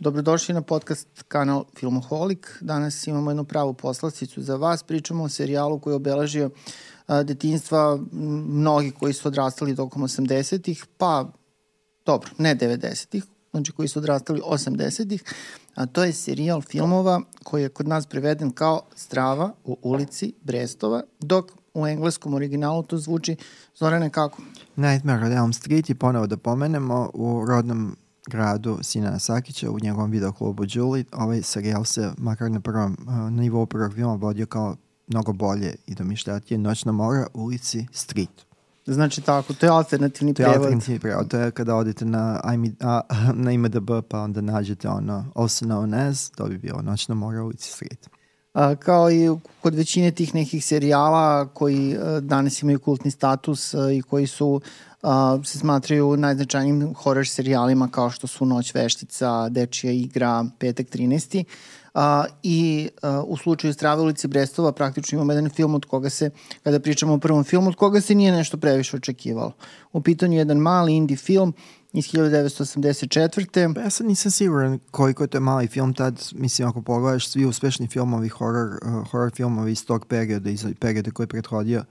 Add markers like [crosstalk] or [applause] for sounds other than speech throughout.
Dobrodošli na podcast kanal Filmoholik. Danas imamo jednu pravu poslasticu za vas. Pričamo o serijalu koji je obeležio detinstva mnogi koji su odrastali tokom 80-ih, pa dobro, ne 90-ih, znači koji su odrastali 80-ih, a to je serijal filmova koji je kod nas preveden kao Strava u ulici Brestova, dok u engleskom originalu to zvuči Zorane kako? Nightmare on Elm Street i ponovo da pomenemo u rodnom gradu Sinana Sakića u njegovom videoklubu Julie. Ovaj serijal se, makar na prvom uh, nivou prvog filma, vodio kao mnogo bolje i domišljatije Noćna mora ulici Street. Znači tako, to je alternativni To je prevod. alternativni prevod. To je kada odete na, IMD, a, [laughs] na IMDB pa onda nađete ono also known as, to bi bilo Noćna mora ulici Street. A, kao i kod većine tih nekih serijala koji a, danas imaju kultni status a, i koji su se smatraju najznačajnijim horror serijalima kao što su Noć veštica, Dečija igra, Petak 13. A, I a, u slučaju Strave ulice Brestova praktično imamo jedan film od koga se, kada pričamo o prvom filmu, od koga se nije nešto previše očekivalo. U pitanju je jedan mali indie film iz 1984. Pa ja sad nisam siguran koliko je to mali film tad, mislim ako pogledaš svi uspešni filmovi, horror, uh, horror filmovi iz tog perioda, iz perioda koji je prethodio,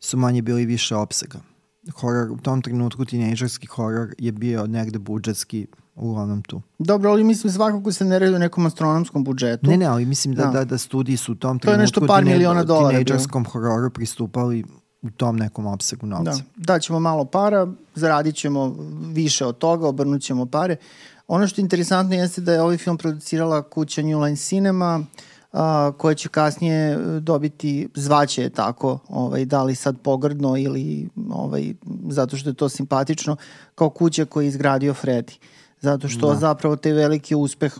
su manje bili više opsega. Horror, u tom trenutku tinejdžerski horror je bio negde budžetski uglavnom tu. Dobro, ali mislim svakako se ne radi o nekom astronomskom budžetu. Ne, ne, ali mislim da, Da. da, da studiji su u tom To je trenutku nešto par miliona dolara tinejdžerskom hororu pristupali u tom nekom opsegu novca. Da, daćemo malo para, zaradit ćemo više od toga, obrnut ćemo pare. Ono što je interesantno jeste da je ovaj film producirala kuća New Line Cinema, a, koja će kasnije e, dobiti, zvaće je tako, ovaj, da li sad pogrdno ili ovaj, zato što je to simpatično, kao kuća koju je izgradio Freddy. Zato što da. zapravo taj veliki uspeh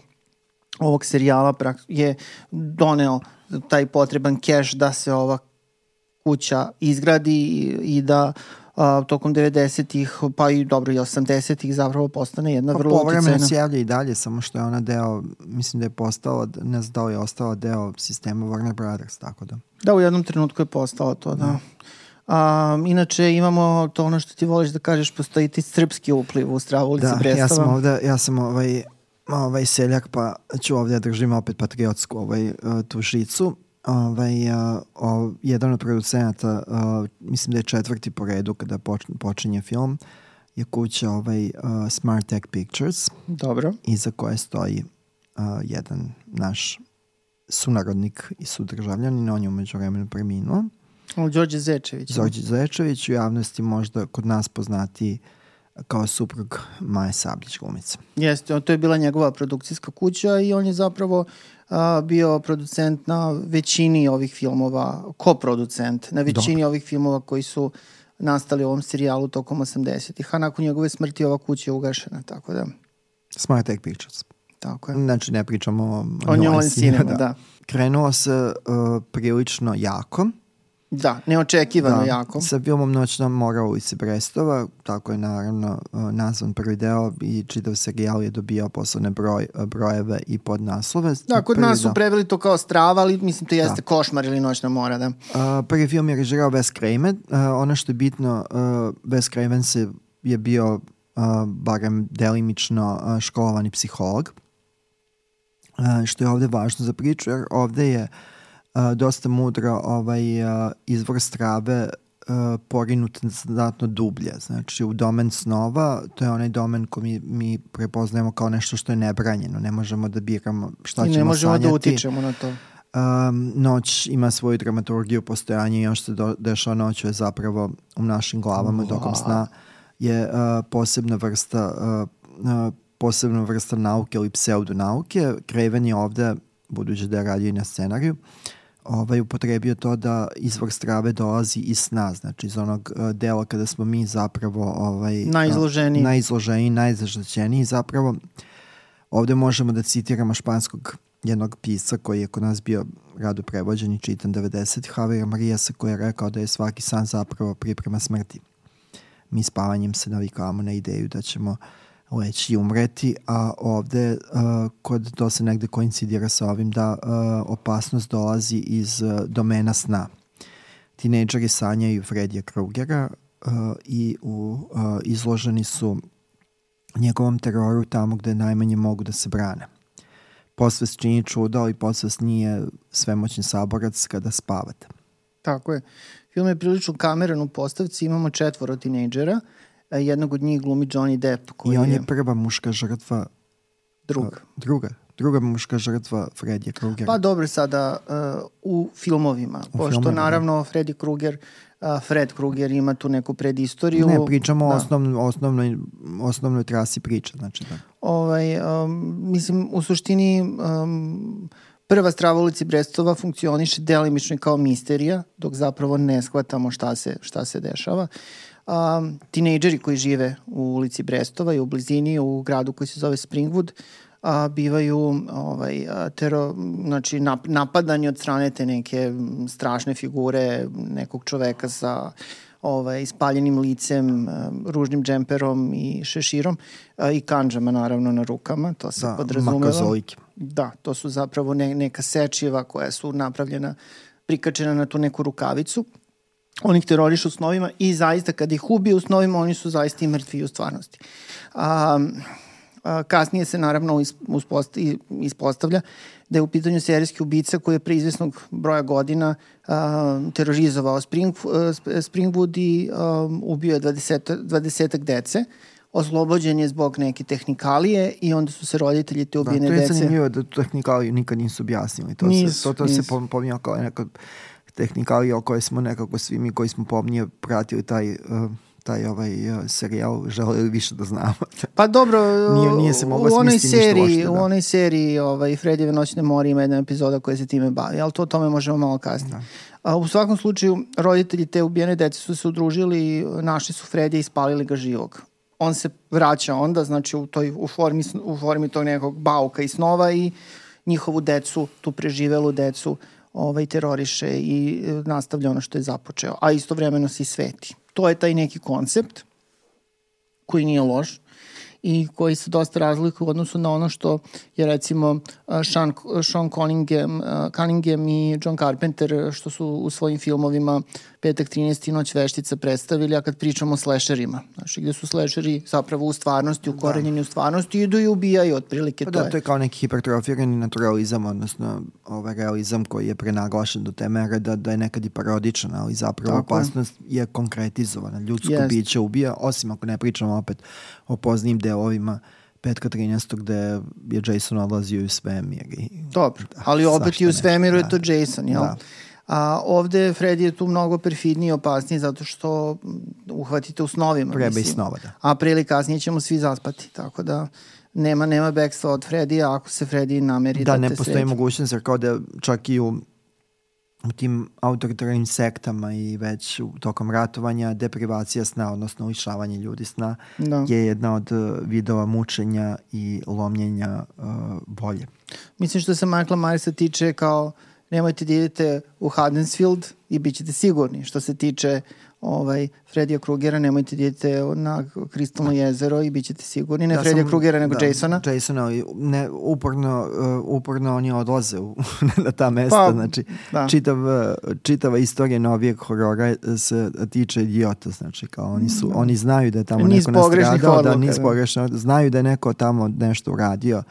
ovog serijala je doneo taj potreban keš da se ova kuća izgradi i, i da a, tokom 90-ih, pa i dobro i 80-ih zapravo postane jedna Pa vrlo povremeno uticajna. se javlja i dalje, samo što je ona deo, mislim da je postala, ne znam da li je ostala deo sistema Warner Brothers, tako da. Da, u jednom trenutku je postalo to, da. A, inače imamo to ono što ti voliš da kažeš, postoji ti srpski upliv u Stravu ulici Da, Brestova. ja sam ovde, ja sam ovaj, ovaj seljak, pa ću ovde da držim opet patriotsku ovaj, uh, tu žicu. Ovaj, uh, o, jedan od producenata, uh, mislim da je četvrti po redu kada poč, počinje film, je kuća ovaj, uh, Smart Tech Pictures, Dobro. iza koje stoji uh, jedan naš sunarodnik i sudržavljanin, on je umeđu vremenu preminuo. O, Đorđe Zečević. Zorđe Zečević u javnosti možda kod nas poznati kao suprug Maje Sablić glumice. Jeste, to je bila njegova produkcijska kuća i on je zapravo a, bio producent na većini ovih filmova, koproducent na većini ovih filmova koji su nastali u ovom serijalu tokom 80-ih, a nakon njegove smrti ova kuća je ugašena, tako da, Smart Tech Pictures. tako je. Znači ne pričamo o, O njoj cinema, da. Krenuo se uh, prilično jako. Da, neočekivano da, jako. Sa filmom Noćna mora u ulici Brestova, tako je naravno uh, nazvan prvi deo i čitav serijal je dobijao poslovne broj, uh, brojeve i podnaslove. Da, kod Prvi nas su deo- preveli to kao strava, ali mislim to jeste košmar ili noćna mora, da. Uh, prvi film je režirao Wes Craven. Uh, ono što je bitno, uh, Wes Craven se, je bio uh, barem delimično uh, školovani psiholog. Uh, što je ovde važno za priču, jer ovde je uh, dosta mudro ovaj, uh, izvor strave uh, porinut znatno dublje. Znači, u domen snova, to je onaj domen koji mi, mi prepoznajemo kao nešto što je nebranjeno. Ne možemo da biramo šta I ćemo ne možemo sanjati. da utičemo na to. Um, noć ima svoju dramaturgiju postojanja i ono što se do, dešava noću je zapravo u našim glavama tokom sna je uh, posebna vrsta uh, uh, posebna vrsta nauke ili pseudonauke. Craven je ovde, budući da je radio i na scenariju, ovaj, upotrebio to da izvor strave dolazi iz sna, znači iz onog uh, dela kada smo mi zapravo ovaj, Najizloženiji. uh, najizloženiji, najzaštećeniji zapravo. Ovde možemo da citiramo španskog jednog pisa koji je kod nas bio rado prevođen i čitan 90. Javier Marijasa koji je rekao da je svaki san zapravo priprema smrti. Mi spavanjem se navikavamo na ideju da ćemo leći i umreti, a ovde uh, kod to se negde koincidira sa ovim da uh, opasnost dolazi iz uh, domena sna. Tinejdžeri sanjaju Fredija Krugera uh, i u, uh, izloženi su njegovom teroru tamo gde najmanje mogu da se brane. posvest čini čudo i posvest nije svemoćni saborac kada spavate. Tako je. Film je prilično kameran u postavci, imamo četvoro tinejdžera, a jednog od njih glumi Johnny Depp. Koji I on je prva muška žrtva druga. druga. Druga muška žrtva Freddy Krugera. Pa dobro sada uh, u filmovima, U pošto filmovima, da. naravno Freddy Krueger uh, Fred Krueger ima tu neku predistoriju. Ne, pričamo o Da. osnovnoj, osnovnoj, trasi priče. Znači, da. Ovaj, um, mislim, u suštini um, prva strava ulici Brestova funkcioniše delimično kao misterija, dok zapravo ne shvatamo šta se, šta se dešava. Um, tinejdžeri koji žive u ulici Brestova i u blizini u gradu koji se zove Springwood a, bivaju ovaj, tero, znači, nap, napadani od strane te neke strašne figure nekog čoveka sa ovaj, ispaljenim licem, ružnim džemperom i šeširom a, i kanđama naravno na rukama, to se Da, podrazumeva. Da, to su zapravo ne, neka sečiva koja su napravljena, prikačena na tu neku rukavicu. Oni ih terorišu snovima i zaista kad ih ubije u snovima, oni su zaista i mrtvi u stvarnosti. A, a, kasnije se naravno ispostavlja da je u pitanju serijski ubica koji je pre izvesnog broja godina a, terorizovao Spring, a, Sp- Springwood i a, ubio je 20, 20 dece oslobođen je zbog neke tehnikalije i onda su se roditelji te Da, ubijene to je dece... zanimljivo da tehnikaliju nikad nisu objasnili. To, Nisu, se, to, to se nisu. pom- pominjao kao neka tehnikalija o kojoj smo nekako svi mi koji smo pomnije pratili taj, uh, taj ovaj uh, serijal želeli više da znamo. Pa dobro, Nije- nije se moglo u onoj smisliti ništa seriji, loše, da. u onoj seriji ovaj, Fredjeve noćne mori ima jedna epizoda koja se time bavi, ali to o tome možemo malo kasnije. Da. A, u svakom slučaju, roditelji te ubijene dece su se udružili i našli su Fredija i spalili ga živog. On se vraća onda, znači u, toj, u, formi, u formi tog nekog bauka i snova i njihovu decu, tu preživelu decu, ovaj, teroriše i e, nastavlja ono što je započeo, a istovremeno se i sveti. To je taj neki koncept koji nije loš i koji se dosta razlikuje u odnosu na ono što je recimo uh, Sean, Sean Cunningham, uh, Cunningham i John Carpenter uh, što su u svojim filmovima Petak 13. i Noć veštica predstavili, a kad pričamo o slasherima, znači gde su slasheri zapravo u stvarnosti, ukorenjeni u stvarnosti, idu i ubijaju otprilike Pa to da, je. to je kao neki hipertrofirani naturalizam, odnosno ovaj realizam koji je prenaglašen do te mere da, da je nekad i parodičan, ali zapravo Tako opasnost je konkretizovana. Ljudsko Jest. biće ubija, osim ako ne pričamo opet o poznijim delovima Petka 13. gde je Jason odlazio u svemir. I, Dobro, ali opet i u svemiru je da. to Jason, jel? Da. A ovde Freddy je tu mnogo perfidniji i opasniji zato što uhvatite u snovima. Treba i snova, da. A pre ili kasnije ćemo svi zaspati, tako da nema, nema bekstva od Fredija ako se Freddy nameri da, Da, ne te postoji sredi. mogućnost, jer kao da čak i u u tim autoritarnim sektama i već u, tokom ratovanja deprivacija sna, odnosno lišavanje ljudi sna Da. je jedna od uh, vidova mučenja i lomljenja uh, volje. Mislim što se Michaela Myersa tiče kao nemojte da idete u Haddensfield i bit ćete sigurni. Što se tiče ovaj, Fredija Krugera, nemojte da idete na Kristalno jezero i bit ćete sigurni. Ne Ja Fredija sam- Krugera, nego da, Jasona. Jasona, ne, uporno, uh, uporno oni odlaze u, [laughs] na ta mesta. Pa, znači, da. čitav, uh, čitava istorija novijeg horora se tiče idiota. Znači, kao oni, su, oni znaju da je tamo Niz neko pogrešnih nastradao, da niz da. pogrešno, znaju da je neko tamo nešto uradio.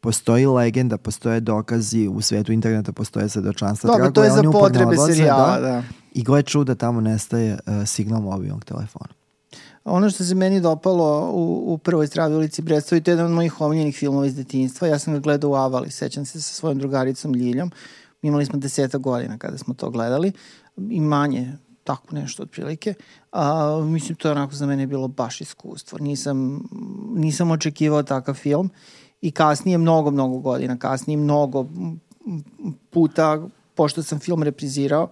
Postoji legenda, postoje dokazi, u svetu interneta postoje svedočanstva. Dobro, to je za potrebe serijala, da. I gle čuda, tamo nestaje uh, signal mobilnog telefona. Ono što se meni dopalo u, u prvoj stravi ulici Brestova i to je jedan od mojih omiljenih filmova iz detinjstva. Ja sam ga gledao u Avali, sećam se sa svojom drugaricom Ljiljom. Imali smo deseta godina kada smo to gledali i manje tako nešto otprilike. A, mislim, to je onako za mene bilo baš iskustvo. Nisam, nisam očekivao takav film i kasnije, mnogo, mnogo godina, kasnije mnogo puta, pošto sam film reprizirao,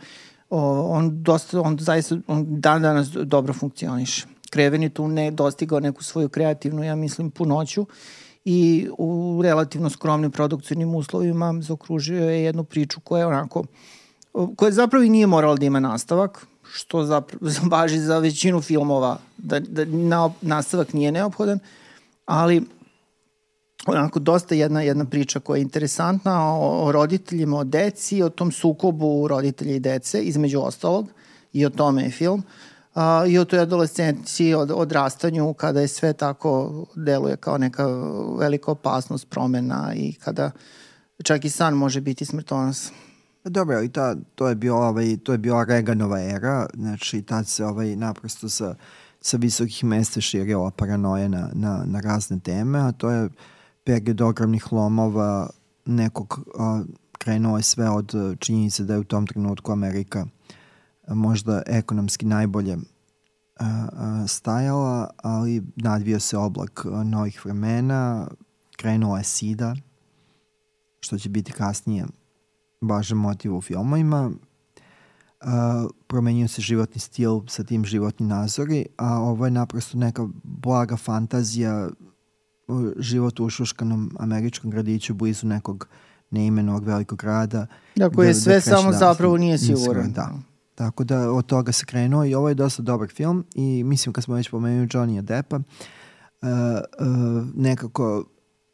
on dosta, on zaista, on dan danas dobro funkcioniše. Kreven je tu ne dostigao neku svoju kreativnu, ja mislim, punoću i u relativno skromnim produkcijnim uslovima zaokružio je jednu priču koja je onako, koja zapravo i nije morala da ima nastavak, što zapravo [laughs] važi za većinu filmova, da, da na, nastavak nije neophodan, ali onako dosta jedna jedna priča koja je interesantna o, o roditeljima, o deci, o tom sukobu roditelja i dece, između ostalog, i o tome je film. A, I o toj adolescenciji, od, odrastanju, kada je sve tako deluje kao neka velika opasnost promena i kada čak i san može biti smrtonosan. Pa Dobro, ali ta, to je bio ovaj, to je bila Reaganova era, znači tad se ovaj naprosto sa, sa visokih mesta širila paranoja na, na, na razne teme, a to je period ogromnih lomova nekog a, krenuo je sve od a, činjenice da je u tom trenutku Amerika a, možda ekonomski najbolje a, stajala, ali nadvio se oblak novih vremena, krenula je sida, što će biti kasnije važan motiv u filmovima. Uh, promenio se životni stil sa tim životni nazori, a ovo je naprosto neka blaga fantazija život u ušuškanom američkom gradiću blizu nekog neimenog velikog grada. Da, koji je sve samo zapravo nije siguran. Da. Tako da od toga se krenuo i ovo je dosta dobar film i mislim kad smo već pomenuli Johnny Deppa, uh, uh, nekako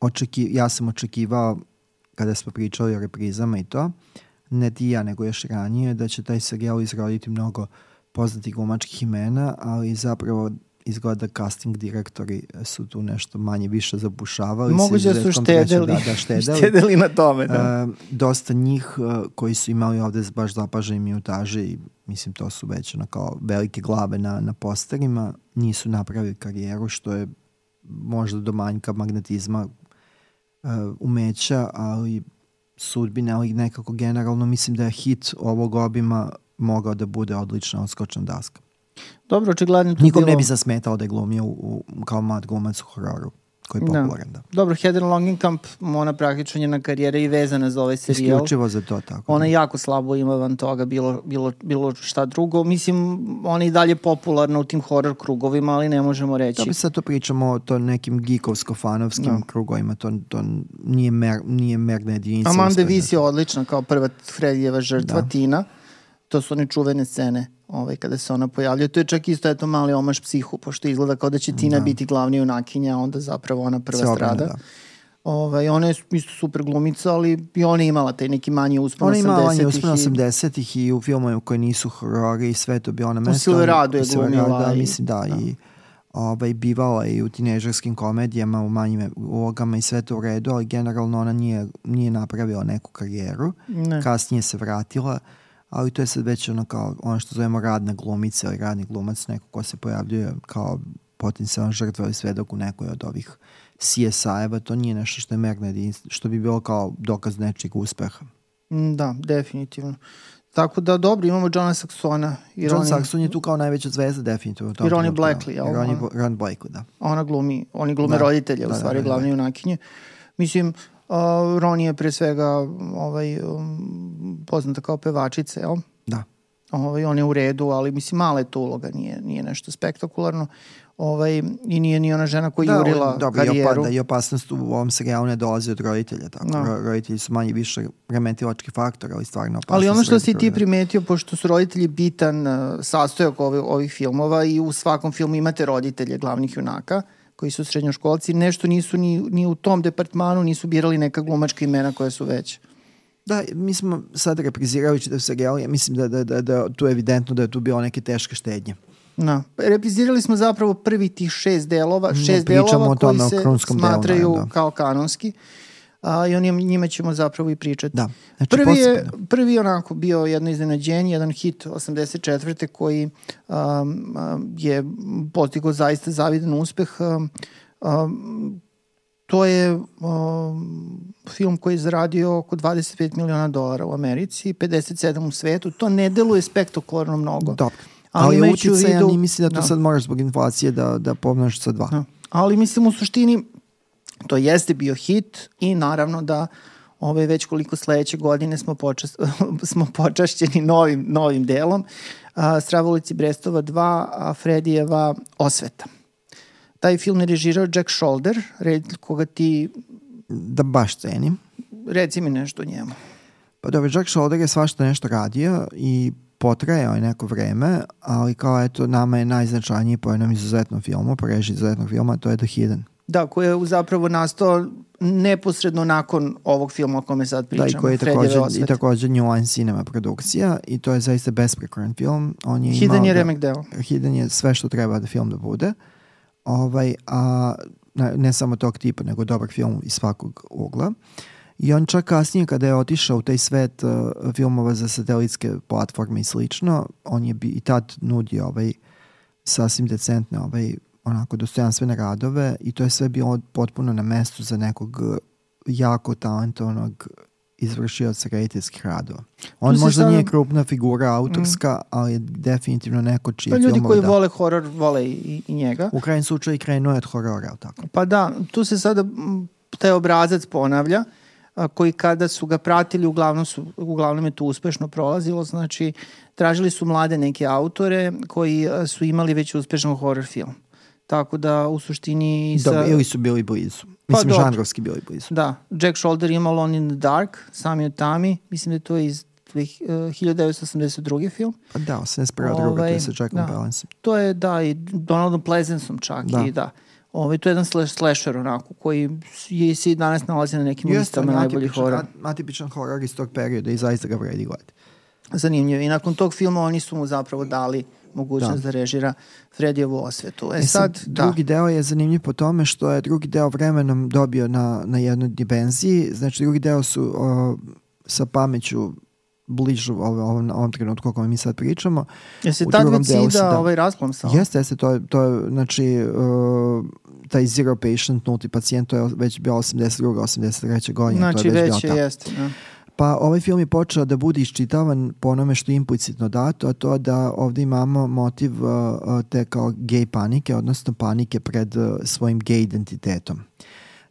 očeki, ja sam očekivao kada smo pričali o reprizama i to, ne ti ja, nego još ranije, da će taj serijal izroditi mnogo poznatih glumačkih imena, ali zapravo izgleda casting direktori su tu nešto manje više zabušavali. Moguće da su štedeli, da, da, [laughs] štedeli. štedeli na tome. Da. Uh, dosta njih uh, koji su imali ovde baš zapaženi minutaže i mislim to su već ono kao velike glave na, na posterima, nisu napravili karijeru što je možda do manjka magnetizma uh, umeća, ali sudbine, ali nekako generalno mislim da je hit ovog obima mogao da bude odlična odskočna daska. Dobro, očigledno Nikom bilo... ne bi zasmetao da je glumio u, u, kao mlad glumac u hororu koji je popularan. Da. da. Dobro, Heather Langenkamp, ona praktično njena karijera i vezana za ovaj serijal. Isključivo za to, tako. Ona da. jako slabo ima van toga, bilo, bilo, bilo šta drugo. Mislim, ona je i dalje popularna u tim horror krugovima, ali ne možemo reći. Da bi sad to pričamo o to nekim geekovsko-fanovskim no. krugovima, to, to nije, mer, nije merna jedinica. Amanda Vis je odlična kao prva Fredijeva žrtva, da. Tina. To su one čuvene scene ovaj, kada se ona pojavljuje. To je čak isto eto mali omaš psihu, pošto izgleda kao da će Tina da. biti glavni junakinja, a onda zapravo ona prva Sve strada. Da. Ovaj, ona je isto super glumica, ali i ona je imala taj neki manji uspon 80-ih. Ona imala manji uspon 80-ih i u filmovima koji nisu horori i sve to bi ona mesto. U Silverado je glumila. Da, mislim da, da. i ovaj, bivala i u tinežerskim komedijama u manjim ulogama i sve to u redu, ali generalno ona nije, nije napravila neku karijeru. Ne. Kasnije se vratila. Uh, ali to je sad već ono kao ono što zovemo radna glumica ili radni glumac, neko ko se pojavljuje kao potencijalna žrtva ili svedok u nekoj od ovih CSI-eva, to nije nešto što je merno jedinstvo, što bi bilo kao dokaz nečeg uspeha. Mm, da, definitivno. Tako da, dobro, imamo Johna Saxona. I John Ronnie... Saxon je tu kao najveća zvezda, definitivno. I Ronnie Blackley, jel? I Ronnie, Ron Blackley, da. Ona glumi, oni glume da. roditelje, da, u stvari, da, da, glavne da. junakinje. Mislim, Uh, Ron je pre svega ovaj, um, poznata kao pevačica, jel? Da. Ovaj, on je u redu, ali mislim mala je to uloga, nije, nije nešto spektakularno. Ovaj, I nije ni ona žena koja da, jurila dobro, karijeru. I, opa, da, i opasnost u ovom serijalu ne dolazi od roditelja. Tako. Da. Roditelji su manje više remetilački faktor, ali stvarno opasnost. Ali ono što si ti primetio, pošto su roditelji bitan uh, sastojak ovih, ovih filmova i u svakom filmu imate roditelje glavnih junaka, koji su srednjoškolci, nešto nisu ni, ni u tom departmanu, nisu birali neka glumačka imena koja su veće. Da, mi smo sad reprizirajući da serijal, ja mislim da, da, da, da tu je evidentno da je tu bilo neke teške štednje. Da. Reprizirali smo zapravo prvi tih šest delova, šest delova koji se smatraju delu, da. kao kanonski. Uh, a, i on njima ćemo zapravo i pričati. Da. Znači, prvi, je, prvi onako bio jedno iznenađenje, jedan hit 84. koji um, je postigao zaista zavidan uspeh. Um, um, to je um, film koji je zaradio oko 25 miliona dolara u Americi, 57 u svetu. To ne deluje spektakularno mnogo. Dobro. Ali, ali uticajan vidu, i mislim da to da. sad moraš zbog inflacije da, da pomnaš sa dva. Da. Ali mislim u suštini To jeste bio hit i naravno da ove već koliko sledeće godine smo, počas, [laughs] smo počašćeni novim, novim delom. A, Stravulici Brestova 2, a Fredijeva Osveta. Taj film je režirao Jack Shoulder, reditelj koga ti... Da baš cenim. Reci mi nešto o njemu. Pa dobro, Jack Shoulder je svašta nešto radio i potrajao je neko vreme, ali kao eto, nama je najznačajniji po jednom izuzetnom filmu, po režiji izuzetnog filma, to je The Hidden. Da, koji je zapravo nastao neposredno nakon ovog filma o kome sad pričamo. Da, i koji je takođe, i takođe New Line Cinema produkcija i to je zaista besprekoran film. On je Hidden imao je da, remek deo. Hidden je sve što treba da film da bude. Ovaj, a ne, ne samo tog tipa, nego dobar film iz svakog ugla. I on čak kasnije kada je otišao u taj svet uh, filmova za satelitske platforme i slično, on je bi, i tad nudio ovaj sasvim decentne ovaj onako dostojanstvene radove i to je sve bilo potpuno na mestu za nekog uh, jako talentovanog izvršioca rediteljskih radova. On možda sada... nije krupna figura autorska, mm. ali je definitivno neko čiji pa ljudi koji da... vole horor, vole i, i njega. U krajnjem slučaju krenuo je od horora, tako? Pa da, tu se sada taj obrazac ponavlja a, koji kada su ga pratili uglavnom, su, uglavnom je to uspešno prolazilo, znači tražili su mlade neke autore koji su imali već uspešan horror film. Tako da u suštini... Sa... Da, ili su bili blizu. Pa mislim, pa, žanrovski bili blizu. Da. Jack Shoulder ima Alone in the Dark, Sami Otami, mislim da je to iz 1982. film. Pa da, 81. Ovaj, druga, to je sa Jackom da, Palance. To je, da, i Donaldom Pleasanceom čak da. i da. Ovaj, to je jedan slash, slasher onako, koji je, se i danas nalazi na nekim listama najboljih horora. Atipičan horor iz tog perioda i zaista ga vredi gledati. Zanimljivo. I nakon tog filma oni su mu zapravo dali mogućnost da, da režira Fredijevu osvetu. E, e sad, sad, drugi da. deo je zanimljiv po tome što je drugi deo vremenom dobio na, na jednoj dimenziji. Znači, drugi deo su o, sa pameću bližu ovom, ovom, ovom trenutku o kojem mi sad pričamo. Jeste tad već sida da, ovaj rasplom sa? Jeste, jeste, to je, to je znači, uh, taj zero patient, nulti pacijent, to je već bio 82. 83. godine. Znači, to je već, već je, jeste, da. Pa ovaj film je počeo da bude iščitavan po onome što je implicitno dato, a to da ovde imamo motiv uh, uh, te kao gej panike, odnosno panike pred uh, svojim gej identitetom.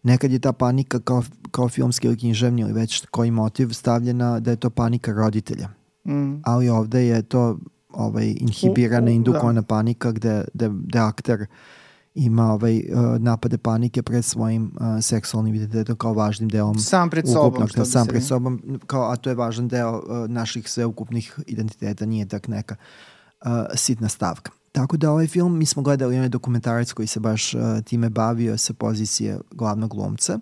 Nekad je ta panika kao, kao filmski ili književni ili već koji motiv stavljena da je to panika roditelja. Mm. Ali ovde je to ovaj, inhibirana, indukovana da. panika gde, gde, gde akter uh, ima ovaj, uh, napade panike pred svojim uh, seksualnim identitetom kao važnim delom sam pred sobom što sam pred sobom kao a to je važan deo uh, naših sveukupnih identiteta nije tak neka uh, sitna stavka. Tako da ovaj film mi smo gledali onaj dokumentarac koji se baš uh, time bavio sa pozicije glavnog glumca.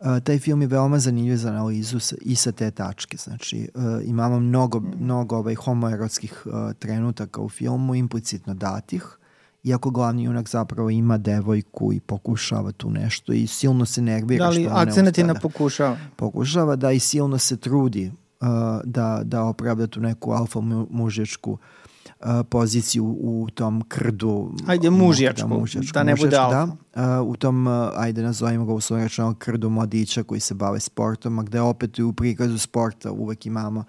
Uh, taj film je veoma zanimljiv za analizu sa, i sa te tačke. Znači, uh, imamo mnogo, mnogo ovaj homoerotskih uh, trenutaka u filmu, implicitno datih, iako glavni junak zapravo ima devojku i pokušava tu nešto i silno se nervira da li akcenat je na pokušava? pokušava da i silno se trudi uh, da, da opravda tu neku alfa mužjačku uh, poziciju u tom krdu. Ajde mužjačku, da, mužjačku da ne bude da. alfa. Da, uh, u tom, uh, ajde nazovimo ga u svojom krdu mladića koji se bave sportom a gde opet u prikazu sporta uvek imamo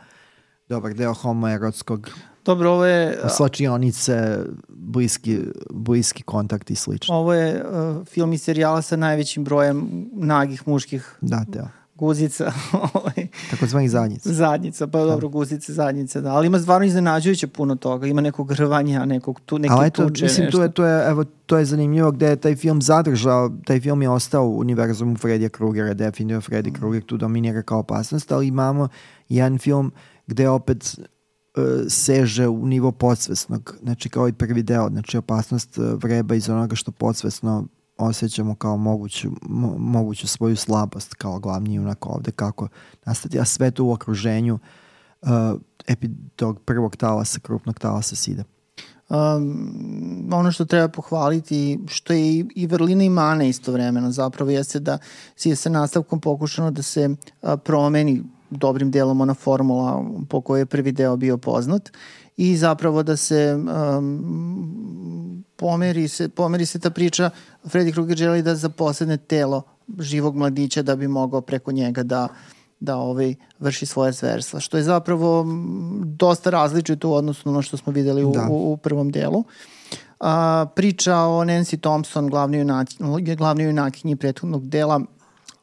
dobar deo homoerotskog Dobro, ovo je... Slačionice, bliski, bliski kontakt i slično. Ovo je uh, film i serijala sa najvećim brojem nagih muških da, da. guzica. [laughs] Ovaj. Tako zvani zadnjica. Zadnjica, pa dobro, da. guzice, zadnjice, da. Ali ima stvarno iznenađujuće puno toga. Ima nekog rvanja, nekog tu, neke Ali eto, tuče, mislim, nešto. To je, to je, evo, to je zanimljivo gde je taj film zadržao, taj film je ostao u univerzumu Fredija Krugera, definitivno Freddy mm. Kruger tu dominira kao opasnost, ali imamo jedan film gde opet E, seže u nivo podsvesnog, znači kao i prvi deo, znači opasnost e, vreba iz onoga što podsvesno osjećamo kao moguću, mo, moguću svoju slabost kao glavni junak ovde, kako nastati, a sve to u okruženju uh, epi, tog prvog talasa, krupnog talasa sida. Um, ono što treba pohvaliti, što je i, i vrlina i mana istovremeno zapravo jeste da je sa nastavkom pokušano da se uh, promeni dobrim delom ona formula po kojoj je prvi deo bio poznat i zapravo da se um, pomeri, se, pomeri se ta priča Freddy Krueger želi da zaposledne telo živog mladića da bi mogao preko njega da da ovaj, vrši svoje zverstva, što je zapravo dosta različito u odnosu na ono što smo videli u, da. u, u prvom delu. A, priča o Nancy Thompson, glavnoj, junakinji, glavnoj junakinji prethodnog dela,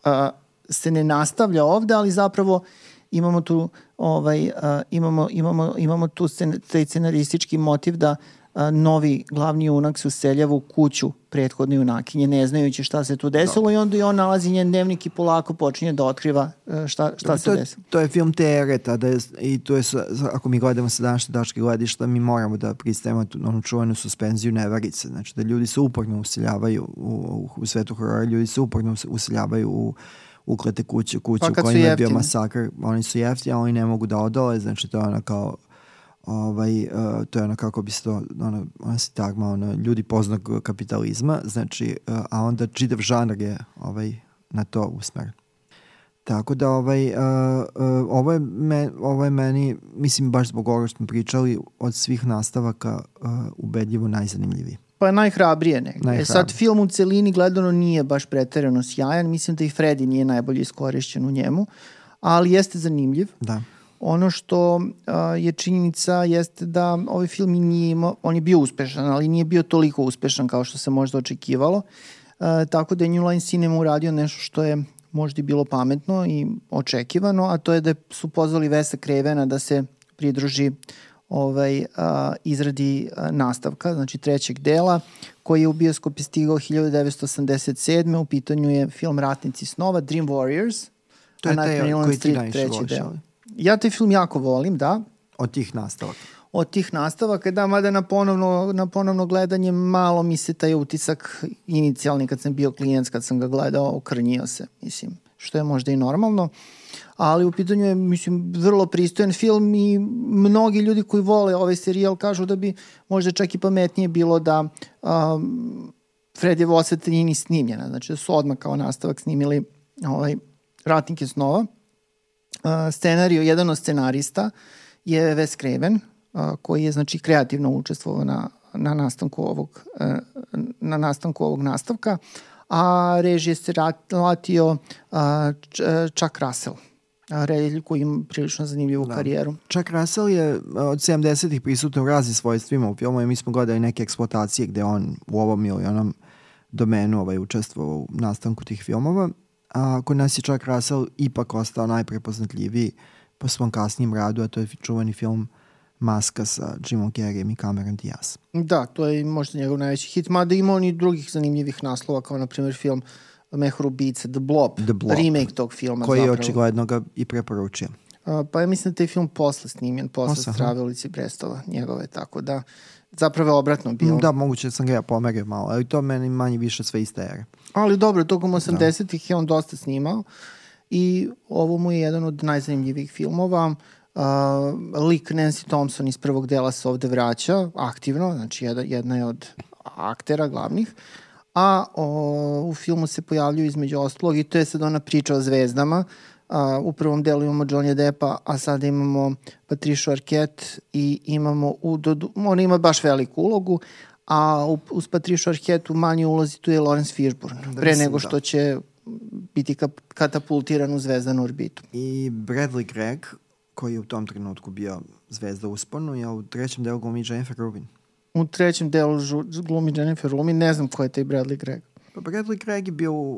a, se ne nastavlja ovde, ali zapravo imamo tu ovaj uh, imamo imamo imamo tu scen, taj scenaristički motiv da uh, novi glavni junak se useljava u kuću prethodne junakinje ne znajući šta se tu desilo no. i onda i on nalazi njen dnevnik i polako počinje da otkriva uh, šta, šta se desilo. To je film te ere tada je, i to je, ako mi gledamo sa današnje dačke gledišta, mi moramo da pristajemo tu, onu čuvenu suspenziju neverice. Znači da ljudi se uporno useljavaju u, u, u svetu horora, ljudi se uporno useljavaju u uklete kuće, kuće pa, u kojima je bio masakr, oni su jeftini, a oni ne mogu da odole, znači to je ono kao ovaj, uh, to je ono kako bi se to, ono, ono se tagma, ono, ljudi poznog kapitalizma, znači, uh, a onda čitav žanr je ovaj, na to usmeren. Tako da ovaj, uh, uh, ovo, je me, ovo je meni, mislim baš zbog ovoga što smo pričali, od svih nastavaka uh, ubedljivo najzanimljiviji. Pa najhrabrije negde. Najhrabrije. E sad film u celini gledano nije baš preterano sjajan, mislim da i Freddy nije najbolje iskorišćen u njemu, ali jeste zanimljiv. Da. Ono što uh, je činjenica jeste da ovaj film nije imao, on je bio uspešan, ali nije bio toliko uspešan kao što se možda očekivalo. Uh, tako da je New Line Cinema uradio nešto što je možda i bilo pametno i očekivano, a to je da su pozvali Vesa Krevena da se pridruži ovaj, a, izradi a, nastavka, znači trećeg dela, koji je u bioskopi stigao 1987. U pitanju je film Ratnici snova, Dream Warriors, To je a taj koji ti najviše treći voliš, deo. Ja taj film jako volim, da, Od tih nastavaka. od tih nastavaka, da, mada na ponovno, na ponovno gledanje malo mi se taj utisak inicijalni kad sam bio klijent, kad sam ga gledao, okrnjio se, mislim, što je možda i normalno, ali u pitanju je, mislim, vrlo pristojan film i mnogi ljudi koji vole ovaj serijal kažu da bi možda čak i pametnije bilo da um, Fredjevo osveta nije ni snimljena, znači da su odmah kao nastavak snimili ovaj, Ratnike snova. Uh, scenario, jedan od scenarista je Wes Craven, uh, koji je znači kreativno učestvovao na, na nastanku ovog uh, na nastanku ovog nastavka, a režije se ratio uh, Chuck Russell, a reditelj koji ima prilično zanimljivu da. karijeru. Chuck Russell je uh, od 70-ih prisutan u raznim svojstvima u filmu i mi smo gledali neke eksploatacije gde on u ovom ili onom domenu ovaj, učestvovao u nastanku tih filmova. A kod nas je Chuck Russell ipak ostao najprepoznatljiviji po svom kasnijem radu, a to je čuveni film Maska sa Jimom Carreyem i Cameron Diaz. Da, to je možda njegov najveći hit, mada ima on i drugih zanimljivih naslova, kao na primjer film Mehur ubice, The Blob, The Blob. remake tog filma Koji je zapravo. očigledno ga i preporučio. A, pa ja mislim da taj film posle snimljen, posle. Strave ulici Brestova, njegove, tako da zapravo je obratno bilo. Da, moguće da sam ga ja pomerio malo, ali to meni manje više sve iste ere. Ali dobro, tokom 80-ih je on dosta snimao i ovo mu je jedan od najzanimljivijih filmova. Uh, lik Nancy Thompson iz prvog dela se ovde vraća aktivno, znači jedna, jedna je od aktera glavnih, a o, u filmu se pojavljuju između ostalog i to je sad ona priča o zvezdama. A, u prvom delu imamo Johnny Deppa, a sada imamo Patricia Arquette i imamo u Dodu, ona ima baš veliku ulogu, a u, uz Patricia Arquette u manjoj ulozi tu je Lawrence Fishburne, Da, pre nego da. što će biti kap, katapultiran u zvezdanu orbitu. I Bradley Gregg, koji je u tom trenutku bio zvezda usponu, je u trećem delu glumi Jennifer Rubin. U trećem delu žu, glumi Jennifer Lumi, ne znam ko je taj Bradley Gregg. Pa Bradley Gregg je bio u,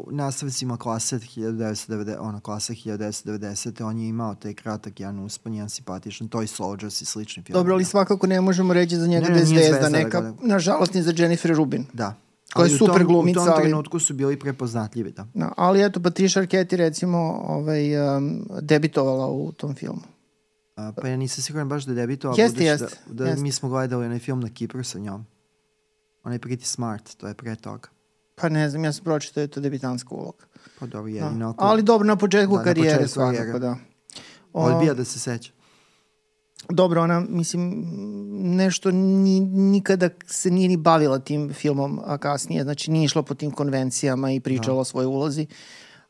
u nastavcima klase 1990, ona klasa 1990. On je imao taj kratak jedan uspon, jedan simpatičan Toy Soldiers i slični film. Dobro, ali svakako ne možemo reći za njega Ne, da je ne, zvezda zvezda, neka, nego- nažalost ni za Jennifer Rubin. Da. Koja je super tom- glumica, U tom trenutku su bili prepoznatljivi, da. No, ali eto, Patricia Arquette recimo ovaj, um, debitovala u tom filmu. A, pa ja nisam siguran baš da je debitovao, Jeste, budući jeste, da, da jeste. mi smo gledali onaj film na Kipru sa njom. Onaj Pretty Smart, to je pre toga. Pa ne znam, ja sam pročitao da je to debitanska uloga. Pa dobro, Da. jedino ako Ali dobro, na početku Da, na karijere početku svakako, da. O, odbija da se seća. Dobro, ona, mislim, nešto ni, nikada se nije ni bavila tim filmom a kasnije, znači nije išla po tim konvencijama i pričala Da. o svojoj ulozi.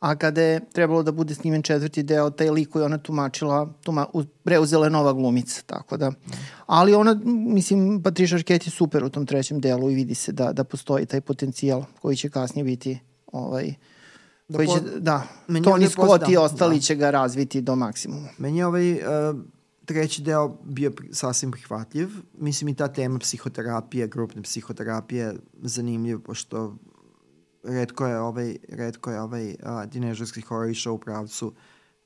A kada je trebalo da bude snimen četvrti deo, taj lik koji ona tumačila, tuma, preuzela je nova glumica, tako da. Ali ona, mislim, Patricia Arquette je super u tom trećem delu i vidi se da, da postoji taj potencijal koji će kasnije biti ovaj, Da koji će, da, Tony Scott i da, ostali da. će ga razviti do maksimuma. Meni je ovaj uh, treći deo bio pri- sasvim prihvatljiv. Mislim i ta tema psihoterapije, grupne psihoterapije zanimljiv, pošto redko je ovaj, redko je ovaj uh, tinežerski horor išao u pravcu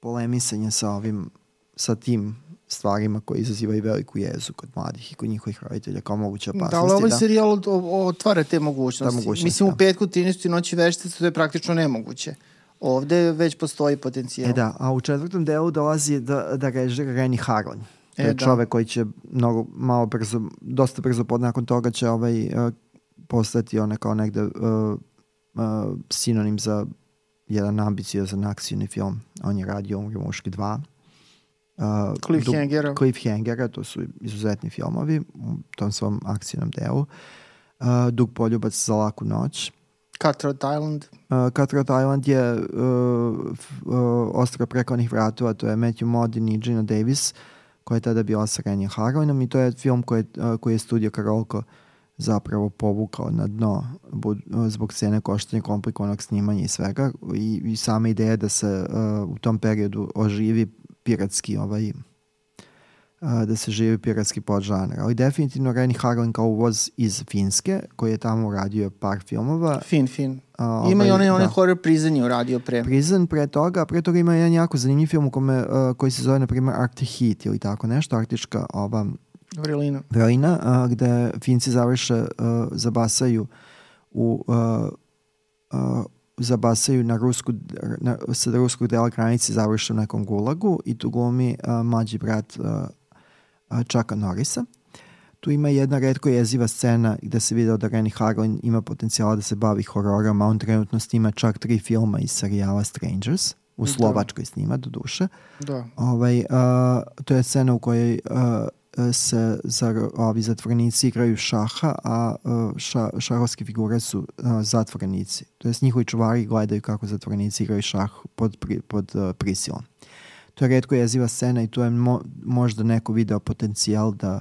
polemisanja sa ovim, sa tim stvarima koji izazivaju veliku jezu kod mladih i kod njihovih roditelja kao moguće opasnosti. Da, ali ovaj da. serijal otvara te mogućnosti. Da, mogućnosti, Mislim, da. u petku 13. noći veštice to je praktično nemoguće. Ovde već postoji potencijal. E da, a u četvrtom delu dolazi da, da režira Reni Harlan. To E, je da. čovek koji će mnogo, malo brzo, dosta brzo pod nakon toga će ovaj, uh, postati ona kao negde uh, uh, sinonim za jedan ambiciozan akcijni film. On je radio Umri muški 2. Uh, Cliffhangera. Dug- Cliffhangera, to su izuzetni filmovi u tom svom akcijnom delu. Uh, Dug poljubac za laku noć Cutthroat Island. Uh, Cutthroat Island je uh, uh, Ostro preko onih vratova, to je Matthew Modin i Gina Davis, koja je tada bila sa Renjem Harlinom i to je film koji, uh, koji je studio Karolko zapravo povukao na dno zbog cene koštanja komplikovanog snimanja i svega i, i sama ideja da se uh, u tom periodu oživi piratski ovaj uh, da se živi piratski podžanr. Ali definitivno Renny Harlin kao uvoz iz Finske, koji je tamo uradio par filmova. Fin, fin. A, Ima i ovaj, onaj, onaj da. horror prison je uradio pre. Prison pre toga, pre toga ima jedan jako zanimljiv film u kome, uh, koji se zove, na primjer, Arctic Heat ili tako nešto, arktička ova Vrelina. vrelina, uh, gde Finci završe, uh, zabasaju u uh, uh, zabasaju na rusku, na, sa ruskog dela granice završe u nekom gulagu i tu glumi uh, mlađi brat uh, uh, Chucka Norrisa. Tu ima jedna redko jeziva scena gde se video da Renny Harlin ima potencijala da se bavi hororom, a on trenutno snima čak tri filma iz serijala Strangers. U Da. Slovačkoj snima, do duše. Da. Ovaj, uh, to je scena u kojoj uh, se zar, ovi zatvorenici igraju šaha, a uh, ša, šahovske figure su uh, zatvorenici. To jest njihovi čuvari gledaju kako zatvorenici igraju šah pod, pri, pod uh, prisilom. To je redko jeziva scena i tu je mo, možda neko video potencijal da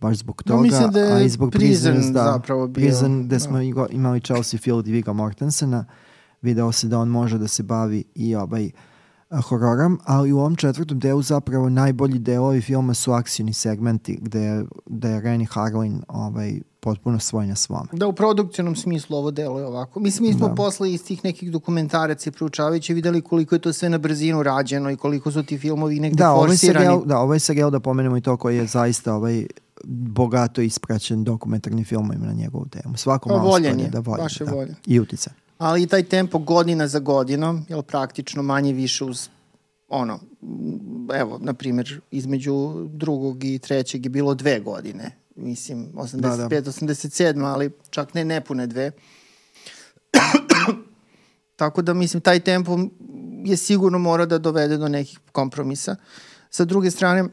baš zbog No, toga, mislim da je a i zbog Prison da, zapravo bio, Prison, gde da. smo igo- imali Chelsea Field i Vigga Mortensena, video se da on može da se bavi i ovaj a, hororom, ali u ovom četvrtom delu zapravo najbolji delovi filma su akcijni segmenti gde, gde je Renny Harlin ovaj, potpuno svoj na svome. Da, u produkcijnom smislu ovo delo je ovako. Mislim, mi smo Da. posle iz tih nekih dokumentaraca i proučavajući videli koliko je to sve na brzinu rađeno i koliko su ti filmovi negde Da, ovo je forsirani. serijal, da, ovo je serijal da pomenemo i to koji je zaista ovaj bogato ispraćen dokumentarni filmovima na njegovu temu. Svako Pa malo voljen sklonje je, da voljen, baš je da. voljen. I utica. Ali i taj tempo godina za godinom, jel praktično manje više uz ono, evo, na primjer, između drugog i trećeg je bilo dve godine. Mislim, 85, Da, da. 87, ali čak ne nepune dve. [clears throat] Tako da, mislim, taj tempo je sigurno mora da dovede do nekih kompromisa. Sa druge strane,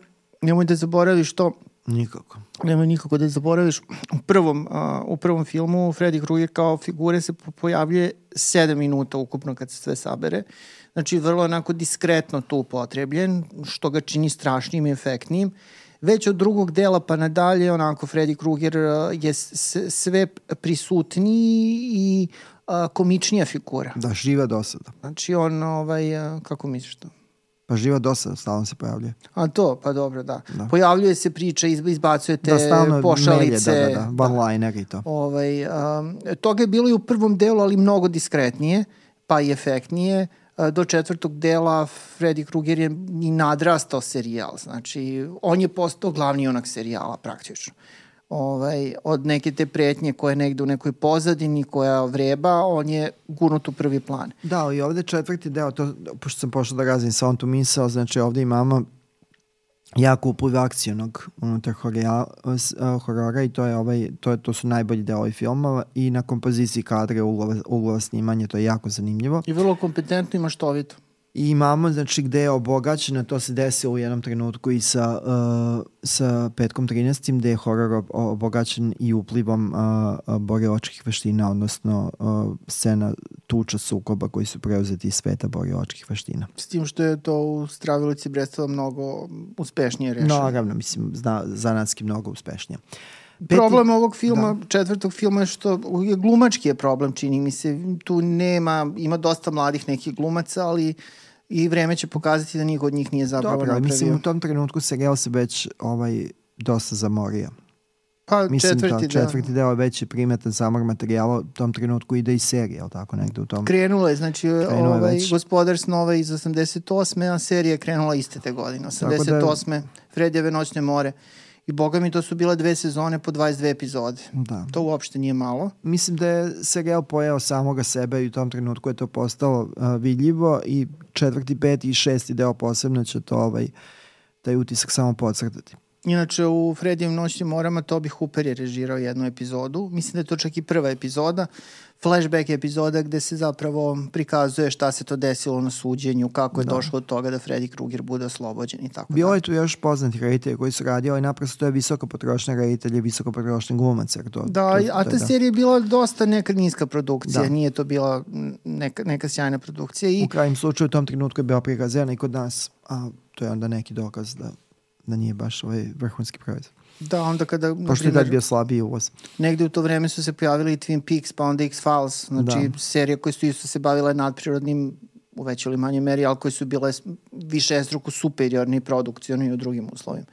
nemoj da zaboraviš to, Nikako. nemoj nikako da zaboraviš, u prvom, uh, u prvom filmu Freddy Krueger kao figure se po- pojavljuje 7 minuta ukupno kad se sve sabere. Znači, vrlo onako diskretno tu upotrebljen, što ga čini strašnim i efektnim. Već od drugog dela pa nadalje, onako, Freddy Krueger uh, je sve prisutniji i uh, komičnija figura. Da, živa dosada. Znači, on, ovaj, uh, kako misliš to? Pa živa dosada, stalno se pojavljuje. A to, pa dobro, da. Da. Pojavljuje se priča, iz- izbacuje te da, stalno pošalice. melje, da, da, da, one-liner i to. Ovaj, um, toga je bilo i u prvom delu, ali mnogo diskretnije, pa i efektnije. Uh, Do četvrtog dela Freddy Krueger je i nadrastao serijal. Znači, on je postao glavni onak serijala praktično. Ovaj, od neke te pretnje koja je negde u nekoj pozadini, koja vreba, on je gurnut u prvi plan. Da, ali ovde četvrti deo, to, pošto sam pošao da razim sa on tu misao, znači ovde imamo jako upliv akcijnog unutar horija, s- a, horora i to je ovaj to je to su najbolji delovi filmova i na kompoziciji kadra uglova, uglova snimanja to je jako zanimljivo. I vrlo kompetentno i maštovito. I imamo, znači, gde je obogaćeno, to se desilo u jednom trenutku i sa, uh, sa Petkom 13. gde je horor ob- obogaćen i uplivom uh, uh, borilačkih veština, odnosno uh, scena tuča sukoba koji su preuzeti iz sveta borilačkih veština. S tim što je to u Stravilici Brestova mnogo uspešnije rešeno. Naravno, mislim, zna, zanatski mnogo uspešnije. Peti- Problem ovog filma, da. četvrtog filma je što je glumački je problem, čini mi se. Tu nema, ima dosta mladih nekih glumaca, ali i vreme će pokazati da niko od njih nije zapravo Dobro, napravio. mislim, u tom trenutku serijal se već ovaj, dosta zamorio. pa Mislim, četvrti, da, četvrti deo je već primetan zamor materijala, u tom trenutku ide i serija, tako, negde u tom... Krenulo je, znači Krenulo je ovaj, već. Gospodar snova iz 88. a serija je krenula iste te godine. Tako da- 88. Fredjeve noćne more. I boga mi to su bile dve sezone po 22 epizode. Da. To uopšte nije malo. Mislim da je serijal pojao samoga sebe i u tom trenutku je to postalo uh, vidljivo i četvrti, peti i šesti deo posebno će to ovaj, taj utisak samo podcrtati. Inače, u Fredijevim noćnim morama Toby Hooper je režirao jednu epizodu. Mislim da je to čak i prva epizoda. Flashback epizoda gde se zapravo prikazuje šta se to desilo na suđenju, kako je da. došlo od toga da Freddy Krueger bude oslobođen i tako Bilo je tu još poznati reditelji koji su radili, ali naprosto to je visoko potrošnja reditelja, visoko potrošnja glumaca. To, da, to, a ta da. serija je bila dosta neka niska produkcija, da. nije to bila neka, neka sjajna produkcija. I... U krajem slučaju u tom trenutku je bila prikazana i kod nas, a to je onda neki dokaz da da nije baš ovaj vrhunski proizvod. Da, onda kada... Pošto je tad bio slabiji uvoz. Negde u to vreme su se pojavili i Twin Peaks, pa onda X-Files, znači da. serije koje su isto se bavile nadprirodnim u većoj ili manjoj meri, ali koje su bile više struku superiorni produkcijoni u drugim uslovima.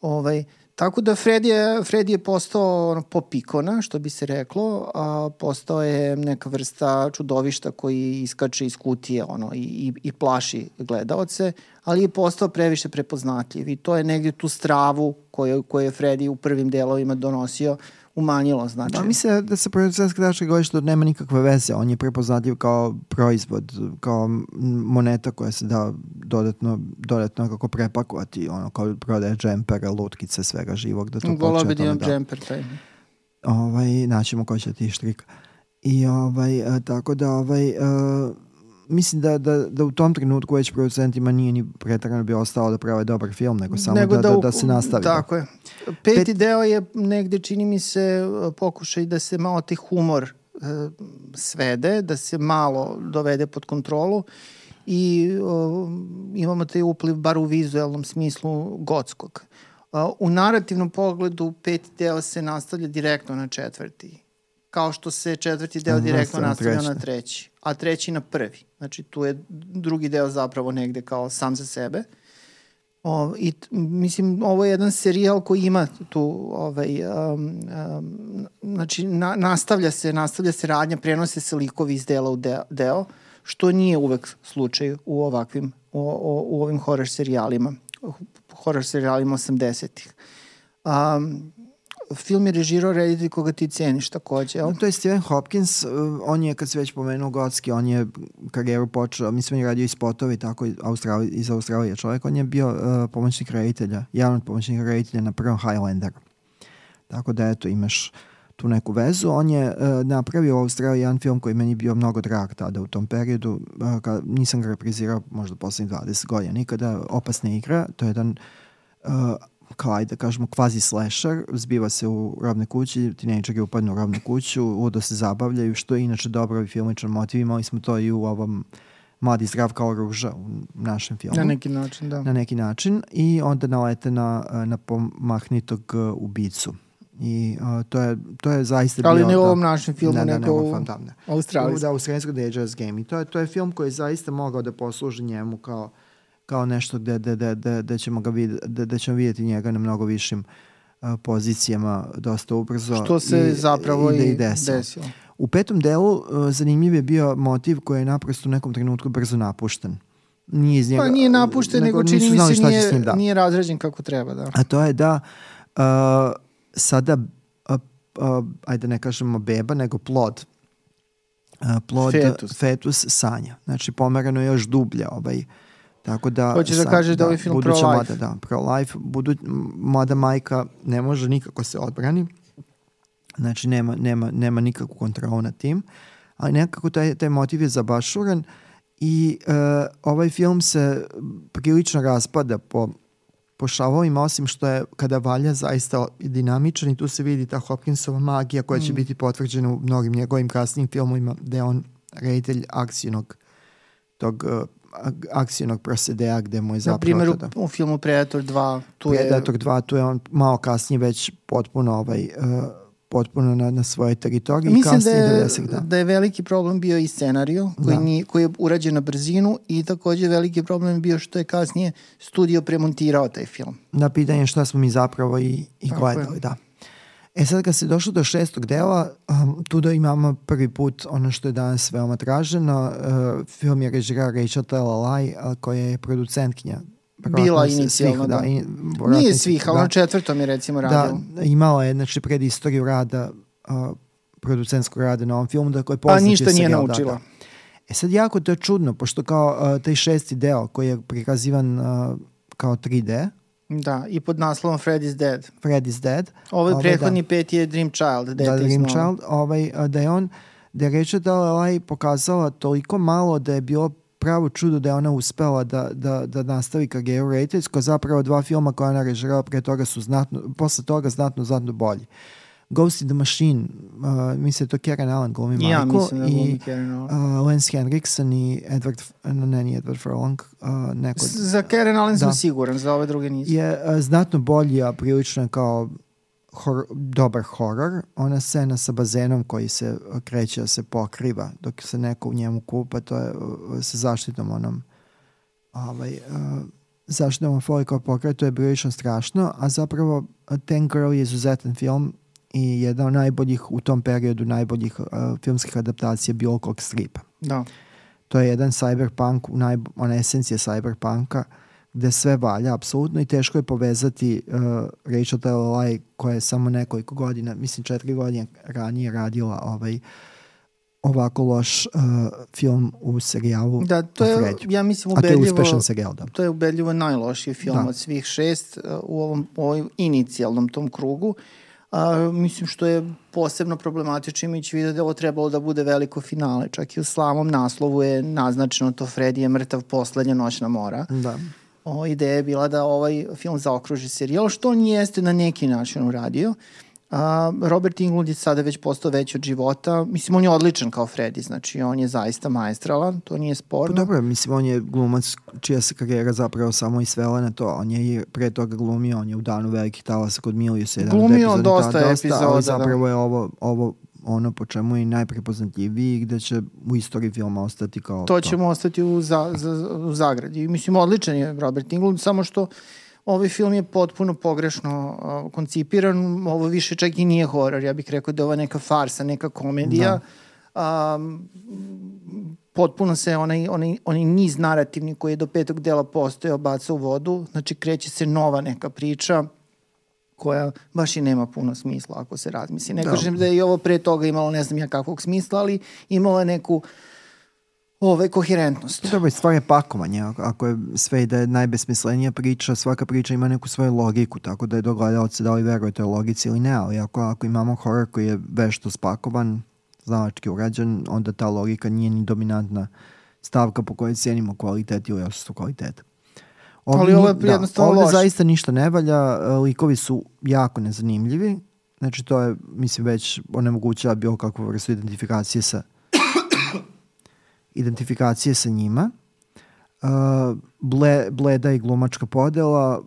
Ovaj, Tako da Fred je, Fred je postao ono, pop ikona, što bi se reklo, a postao je neka vrsta čudovišta koji iskače iz kutije ono, i, i, i plaši gledaoce, ali je postao previše prepoznatljiv i to je negdje tu stravu koju, koju je Freddy u prvim delovima donosio umanjilo znači. Da, mislim da se producentska tačka govori što nema nikakve veze, on je prepoznatljiv kao proizvod, kao moneta koja se da dodatno, dodatno kako prepakovati, ono kao prodaje džempera, lutkice, svega živog, da to počne. Volao bi da imam džemper taj. Ovaj, naćemo ko će ti štrika. I ovaj, a, tako da ovaj, a, mislim da, da, da u tom trenutku već producentima nije ni pretrano bi ostalo da prave dobar film, nego samo nego da, da, da, da se nastavi. Tako je. Peti Pet... deo je negde, čini mi se, pokušaj da se malo te humor e, svede, da se malo dovede pod kontrolu i o, imamo taj upliv bar u vizuelnom smislu gotskog. u narativnom pogledu peti deo se nastavlja direktno na četvrti kao što se četvrti deo direktno nastavlja na treći, a treći na prvi. Znači tu je drugi deo zapravo negde kao sam za sebe. O, i mislim ovo je jedan serijal koji ima tu ovaj um, um, znači na, nastavlja se nastavlja se radnja prenose se likovi iz dela u deo, deo što nije uvek slučaj u ovakvim u, u, u ovim horror serijalima horror serijalima 80-ih um, film je režirao reditelj koga ti ceniš takođe, jel? No, to je Stephen Hopkins, uh, on je, kad se već pomenuo Gotski, on je karijeru počeo, mislim, on je radio i spotove tako Australi, iz Australije čovjek, on je bio uh, pomoćnik reditelja, jedan od pomoćnika reditelja na prvom Highlander. Tako da, eto, imaš tu neku vezu. On je uh, napravio u Australiji jedan film koji meni bio mnogo drag tada u tom periodu. Uh, kad, nisam ga reprizirao možda poslednjih 20 godina nikada. Opasna igra, to je jedan uh, kao ajde da kažemo kvazi slasher, zbiva se u robne kući, tinejdžeri upadnu u robnu kuću, udo se zabavljaju, što je inače dobro i filmičan motiv, imali smo to i u ovom Mladi zdrav kao ruža u našem filmu. Na neki način, da. Na neki način i onda nalete na, na pomahnitog uh, ubicu. I uh, to, je, to je zaista Ali bio... ne u ovom našem filmu, ne, ne, nego u Australijskom. Da, australijskog Dangerous Game. I to je, to je film koji je zaista mogao da posluži njemu kao uh, kao nešto gde, gde, gde, gde, gde ćemo ga vid, gde, gde ćemo vidjeti njega na mnogo višim pozicijama dosta ubrzo. Što se i, zapravo i, i, i desilo. desilo. U petom delu zanimljiv je bio motiv koji je naprosto u nekom trenutku brzo napušten. Nije iz njega... Pa nije napušten, nego, nego čini mi se nije, njim, da. nije razređen kako treba. Da. A to je da uh, sada, uh, uh, ajde ne kažemo beba, nego plod, uh, plod fetus. fetus sanja. Znači pomerano je još dublje ovaj, uh, Tako da... Hoćeš da kažeš da, da ovaj film pro-life? Da, pro-life. Budu, mlada majka ne može nikako se odbrani. Znači, nema, nema, nema nikakvu kontrolu nad tim. Ali nekako taj, taj motiv je zabašuran i uh, ovaj film se prilično raspada po, po šavovima, osim što je kada valja zaista dinamičan i tu se vidi ta Hopkinsova magija koja će mm. biti potvrđena u mnogim njegovim kasnim filmovima gde je on reditelj akcijnog tog uh, akcijnog prosedeja gde mu je zapravo... Na primjer u, u filmu Predator 2 tu je... Predator 2 tu je on malo kasnije već potpuno ovaj, uh, potpuno na, na svojoj teritoriji. Mislim da je, 90, da. da je veliki problem bio i scenariju koji, da. ni, koji je urađen na brzinu i takođe veliki problem je bio što je kasnije studio premontirao taj film. Na pitanje šta smo mi zapravo i, i gledali, da. E sad kad se došlo do šestog dela, um, tu da imamo prvi put ono što je danas veoma traženo. Uh, film je režira Rachel Talalay, koja je producentkinja bila inicijalno, da. da in, Nije svih, ali da, na četvrtom je recimo da, radila. Da, imala je, znači, pred istoriju rada, uh, producentskog rada na ovom filmu, da koji je A ništa nije da, naučila. Da, da. E sad jako to je čudno, pošto kao uh, taj šesti deo koji je prikazivan uh, kao 3D, Da, i pod naslovom Freddy's Dead. Freddy's Dead. Ovaj, ovaj prethodni da. pet je Dream Child. Da, Dream Child, ovaj, da je on, da je reče da ovaj pokazala toliko malo da je bilo pravo čudo da je ona uspela da, da, da nastavi karijeru rediteljsko, zapravo dva filma koja ona režirala pre toga su znatno, posle toga znatno, znatno bolji. Uh, Ghost in the Machine, uh, mislim da to Karen Allen glumi ja, mislim da i uh, Lance Henriksen i Edward, no ne, nije Edward Furlong, uh, neko... Za Karen Allen da. sam siguran, za ove druge nisam. Je uh, znatno bolji, a prilično je kao hor, dobar horor. Ona scena sa bazenom koji se kreće da se pokriva dok se neko u njemu kupa, to je uh, sa zaštitom onom ovaj, uh, zaštitom folije koja pokriva, to je prilično strašno, a zapravo Ten Girl je izuzetan film i jedan od najboljih u tom periodu najboljih uh, filmskih adaptacija bilo kog stripa. Da. To je jedan cyberpunk, naj, ona esencija cyberpunka gde sve valja apsolutno i teško je povezati uh, Rachel Taylor koja je samo nekoliko godina, mislim četiri godine ranije radila ovaj ovako loš uh, film u serijalu Da, to je, ja mislim, ubedljivo... A to je uspešan serijal, da. To je ubedljivo najlošiji film da. od svih šest uh, u ovom, ovoj inicijalnom tom krugu. Uh, A, mislim što je posebno problematično imajući vidio da ovo trebalo da bude veliko finale. Čak i u slamom naslovu je naznačeno to Freddy je mrtav poslednja noćna mora. Da. O, ideja je bila da ovaj film zaokruži serijal, što on jeste na neki način uradio. A, Robert Englund je sada već postao veći od života. Mislim, on je odličan kao Freddy, znači on je zaista maestralan, to nije sporno. Pa dobro, mislim, on je glumac čija se karijera zapravo samo isvela na to. On je i pre toga glumio, on je u danu velikih talasa kod Milius. Glumio od dosta, da, dosta epizoda. Ali da. zapravo je ovo, ovo ono po čemu je najprepoznatljiviji i gde će u istoriji filma ostati kao to. To ćemo ostati u, za, za, u zagradi. Mislim, odličan je Robert Englund, samo što Ovaj film je potpuno pogrešno uh, koncipiran, ovo više čak i nije horor, ja bih rekao da je ovo neka farsa, neka komedija. Da. Um, potpuno se onaj, onaj, onaj niz narativni koji je do petog dela postojao baca u vodu, znači kreće se nova neka priča koja baš i nema puno smisla ako se razmisli. Ne da. kažem da je i ovo pre toga imalo ne znam ja kakvog smisla, ali imalo je neku uh, ove, koherentnost. Dobro, stvar je pakovanje. Ako je sve da je najbesmislenija priča, svaka priča ima neku svoju logiku, tako da je do gledalce da li veruje toj logici ili ne, ali ako, ako imamo horor koji je vešto spakovan, znalački urađen, onda ta logika nije ni dominantna stavka po kojoj cijenimo kvalitet ili odsustvo kvaliteta. Ovdje, ali ovo je da, jednostavno ovde loš. zaista ništa ne valja, likovi su jako nezanimljivi, znači to je, mislim, već onemogućava bilo kakvu vrstu identifikacije sa identifikacije sa njima. Uh, ble, bleda i glumačka podela.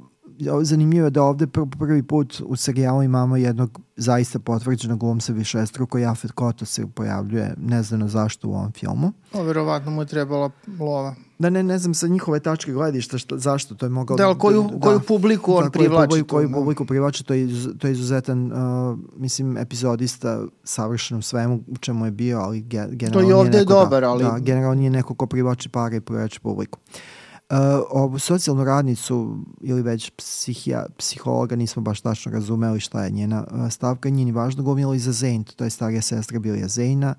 Zanimljivo je da ovde prvi put u serijalu imamo jednog zaista potvrđenog glumca višestruko, Jafet Koto se pojavljuje, ne znam zašto u ovom filmu. O, verovatno mu je trebala lova. Da ne, ne znam sa njihove tačke gledišta šta, zašto to je mogao... Da, koju, da, koju publiku on da, privlači. Koju, koju da. publiku privlači, to je, to je izuzetan, uh, mislim, epizodista savršen u svemu u čemu je bio, ali generalno To i ovde je da- dobar, da, ali... Da, generalno nije neko ko privlači pare i privlači publiku. Uh, ovu socijalnu radnicu ili već psihija, psihologa nismo baš tačno razumeli šta je njena uh, stavka, nije ni važno glumila i za Zane, to je starija sestra Bilija Zane-a,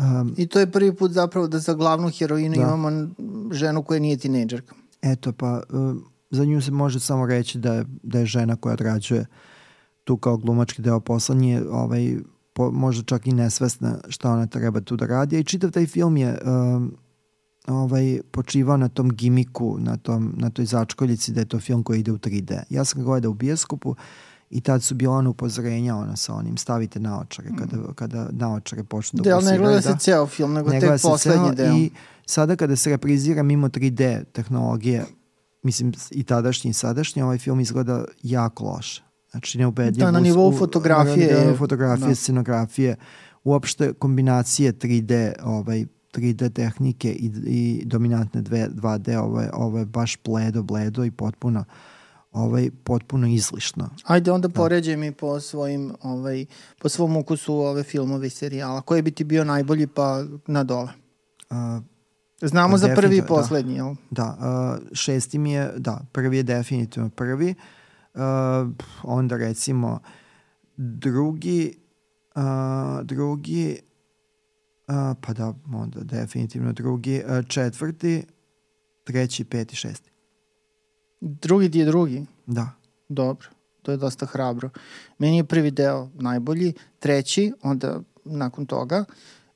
Um, I to je prvi put zapravo da za glavnu heroinu da. imamo ženu koja nije tinejdžerka. Eto pa, um, za nju se može samo reći da je, da je žena koja odrađuje tu kao glumački deo posla, nije ovaj, po, možda čak i nesvesna šta ona treba tu da radi. I čitav taj film je um, ovaj, počivao na tom gimiku, na, tom, na toj začkoljici da je to film koji ide u 3D. Ja sam ga gledao u bioskopu, I tad su bila ona upozorenja ona sa onim stavite naočare kada, mm. kada naočare počnu da Da, ne gleda se ceo film, nego ne tek poslednji deo. I sada kada se reprizira mimo 3D tehnologije, mislim i tadašnji i sadašnji, ovaj film izgleda jako loše. Znači neubedljivo. Da, na nivou fotografije. Na nivou fotografije, da. scenografije, uopšte kombinacije 3D, ovaj, 3D tehnike i, i dominantne 2D, ovo je, ovo je baš bledo, bledo i potpuno ovaj potpuno izlišno. Ajde onda da. poređaj mi po svojim ovaj po svom ukusu ove filmove i serijala. Koji bi ti bio najbolji pa na dole? Uh, Znamo za prvi i da. poslednji, da, jel? Da, uh, šesti mi je, da, prvi je definitivno prvi. Uh, onda recimo drugi uh, drugi uh, pa da, onda definitivno drugi, uh, četvrti, treći, peti, šesti. Drugi ti je drugi. Da. Dobro, to je dosta hrabro. Meni je prvi deo najbolji, treći, onda nakon toga,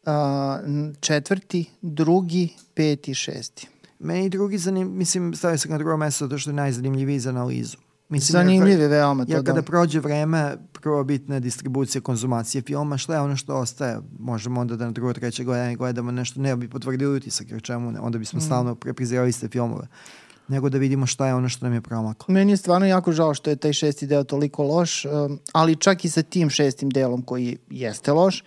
a, četvrti, drugi, peti, šesti. Meni drugi zanim, mislim, stavio se na drugo mesto zato što je najzanimljiviji za analizu. Mislim, Zanimljiv je veoma to Jer kada da. prođe vreme prvobitne distribucije, konzumacije filma, šta je ono što ostaje? Možemo onda da na drugo, treće gledanje gledamo nešto, ne bi potvrdili utisak, jer čemu ne, onda bismo mm. stalno reprizirali iste filmove nego da vidimo šta je ono što nam je promaklo. Meni je stvarno jako žao što je taj šesti deo toliko loš, um, ali čak i sa tim šestim delom koji jeste loš,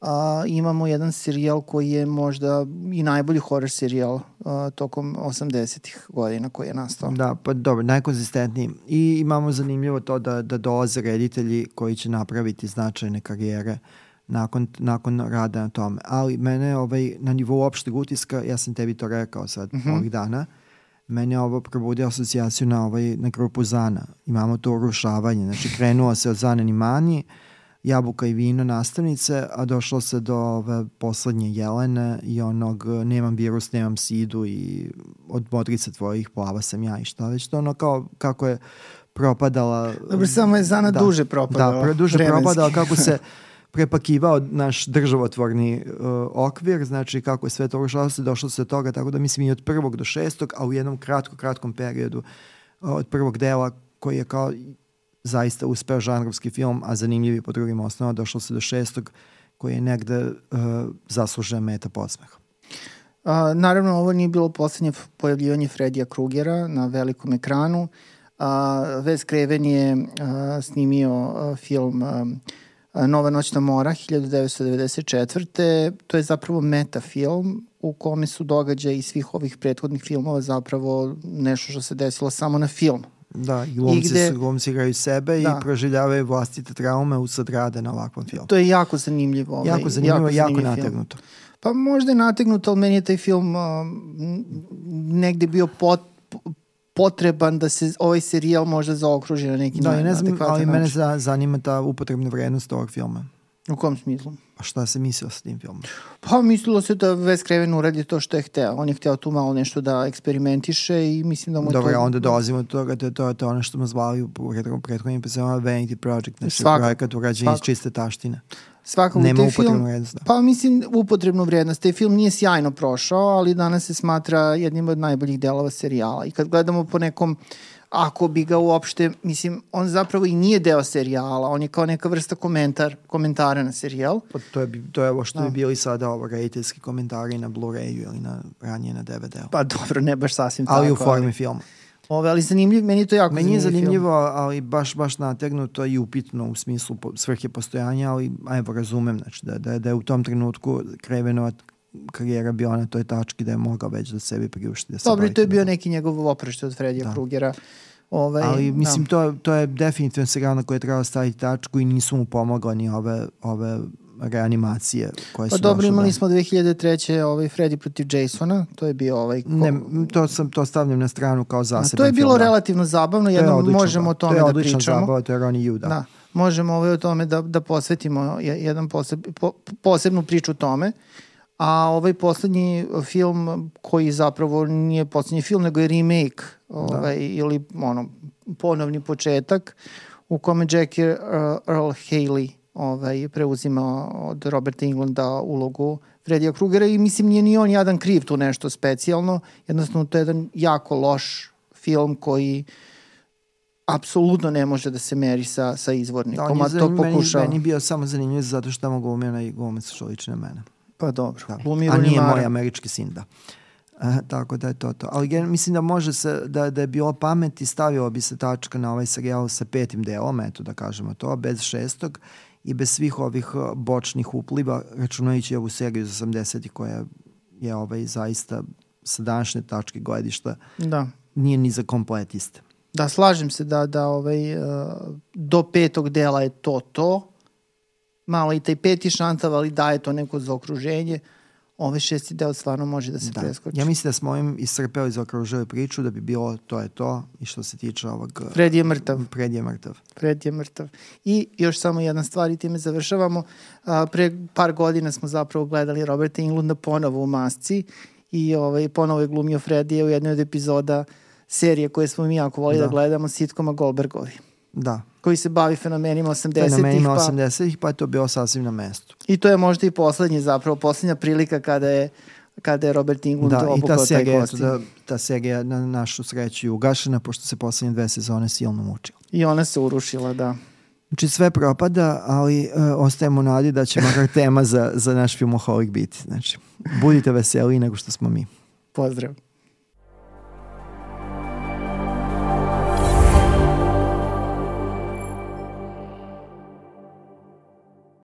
a, imamo jedan serijal koji je možda i najbolji horror serijal a, tokom 80-ih godina koji je nastao. Da, pa dobro, najkonzistentniji. I imamo zanimljivo to da, da dolaze reditelji koji će napraviti značajne karijere nakon, nakon rada na tome. Ali mene ovaj, na nivou opšteg utiska, ja sam tebi to rekao sad mm -hmm. ovih dana, mene ovo probudio asocijaciju na, ovaj, na grupu Zana. Imamo to urušavanje. Znači, krenuo se od Zana Nimani, Jabuka i vino nastavnice, a došlo se do ove poslednje Jelene i onog nemam virus, nemam sidu i od modrice tvojih plava sam ja i šta već. To ono kao kako je propadala... Dobro, samo je Zana da, duže propadala. Da, duže vremenski. propadala kako se prepakivao naš državotvorni uh, okvir, znači kako je sve to ušlo se, došlo se do toga, tako da mislim i od prvog do šestog, a u jednom kratko, kratkom periodu uh, od prvog dela koji je kao zaista uspeo žanrovski film, a zanimljivi po drugim osnovama, došlo se do šestog koji je negde uh, zaslužen meta podsmeh. A, naravno, ovo nije bilo poslednje pojavljivanje Fredija Krugera na velikom ekranu. A, Wes Craven je a, snimio a, film a, Nova noćna mora 1994. To je zapravo metafilm u kome su događaji svih ovih prethodnih filmova zapravo nešto što se desilo samo na filmu. Da, i glumci, gde, su, glumci igraju sebe da. i proživljavaju vlastite traume usled rade na ovakvom filmu. To je jako zanimljivo. Ovaj, jako zanimljivo, jako, jako nategnuto. Film. Pa možda je nategnuto, ali meni je taj film uh, negde bio pot, potreban da se ovaj serijal možda zaokruži na neki da, ne znam, ali mene za, zanima ta upotrebna vrednost ovog filma. U kom smislu? A šta se mislio sa tim filmom? Pa mislilo se da Wes Craven uradi to što je hteo. On je hteo tu malo nešto da eksperimentiše i mislim da mu je Dobro, to... Dobro, onda dolazimo do toga da to, to, je ono što smo zvali u prethodnim episodima Vanity Project, znači Svaka, projekat urađen iz čiste taštine. Svakako Nema taj film, vrednost. Da. Pa mislim upotrebnu vrednost. Taj film nije sjajno prošao, ali danas se smatra jednim od najboljih delova serijala. I kad gledamo po nekom ako bi ga uopšte, mislim, on zapravo i nije deo serijala, on je kao neka vrsta komentar, komentara na serijal. Pa to je, to je ovo što da. bi bili sada ovo rediteljski komentari na Blu-rayu ili na, ranije na DVD-u. Pa dobro, ne baš sasvim ali tako. Ali u formi filma. Ove, ali zanimljiv, meni je to jako meni je zanimljivo, film. ali baš, baš nategnuto i upitno u smislu svrhe postojanja, ali evo razumem, znači da, da, da je u tom trenutku Krevenova karijera bila na toj tački da je mogao već da sebi priušti. Da se Dobro, to je bio neki njegov oprašte od Fredija da. Krugera. Ovaj, Ali mislim da. to, to je definitivno serial na koje je trebalo staviti tačku i nisu mu pomogla ni ove, ove reanimacije koje pa su dobro, imali da... smo 2003. ovaj Freddy protiv Jasona, to je bio ovaj... Ko... Ne, to sam to stavljam na stranu kao zaseban To je bilo film, da. relativno zabavno, jedno možemo o tome da pričamo. To je odlična zabava, to je Ronnie Yu, da. da. Možemo ovaj o tome da, da posvetimo jedan poseb, po, posebnu priču o tome. A ovaj poslednji film koji zapravo nije poslednji film, nego je remake ovaj, da. ili ono, ponovni početak u kome Jackie uh, Earl Haley ovaj, preuzima od Roberta Englanda ulogu Fredija Krugera i mislim nije ni on jadan kriv tu nešto specijalno, jednostavno to je jedan jako loš film koji apsolutno ne može da se meri sa, sa izvornikom, da, a to pokušao. Meni, meni bio samo zanimljiv zato što tamo glumio na glumac što liči na mene. Pa dobro. Da. A nije moj američki sin, da. E, tako da je to to. Ali gen, mislim da može se, da, da je bilo pamet i stavilo bi se tačka na ovaj serijal sa petim delom, eto da kažemo to, bez šestog i bez svih ovih e, bočnih upliva, računajući ovu seriju iz 80 koja je ovaj zaista sa današnje tačke gledišta da. nije ni za kompletiste. Da, slažem se da, da ovaj, uh, do petog dela je to to, malo i taj peti šantav, ali daje to neko zaokruženje. Ovaj šesti deo stvarno može da se da. preskoči. Ja mislim da smo ovim iscrpeli za okružaju priču, da bi bilo to je to i što se tiče ovog... Fred je mrtav. Fred je mrtav. Fred je mrtav. I još samo jedna stvar i time završavamo. A, pre par godina smo zapravo gledali Roberta Englunda ponovo u masci i ovaj, ponovo je glumio Fredije u jednoj od epizoda serije koje smo mi jako volili Da. da gledamo, sitkoma Goldbergovi, Da, koji se bavi fenomenima 80-ih. fenomenima Pa, 80-ih, pa je to bilo sasvim na mestu. I to je možda i poslednji zapravo, poslednja prilika kada je kada je Robert Englund Da, obukao ta taj serija, kostim. da, ta serija na našu sreću je ugašena, pošto se poslednje dve sezone silno mučila. I ona se urušila, da. Znači sve propada, ali uh, ostajemo nadi da će makar tema za, za naš filmoholik biti. Znači, budite veseli nego što smo mi. Pozdrav.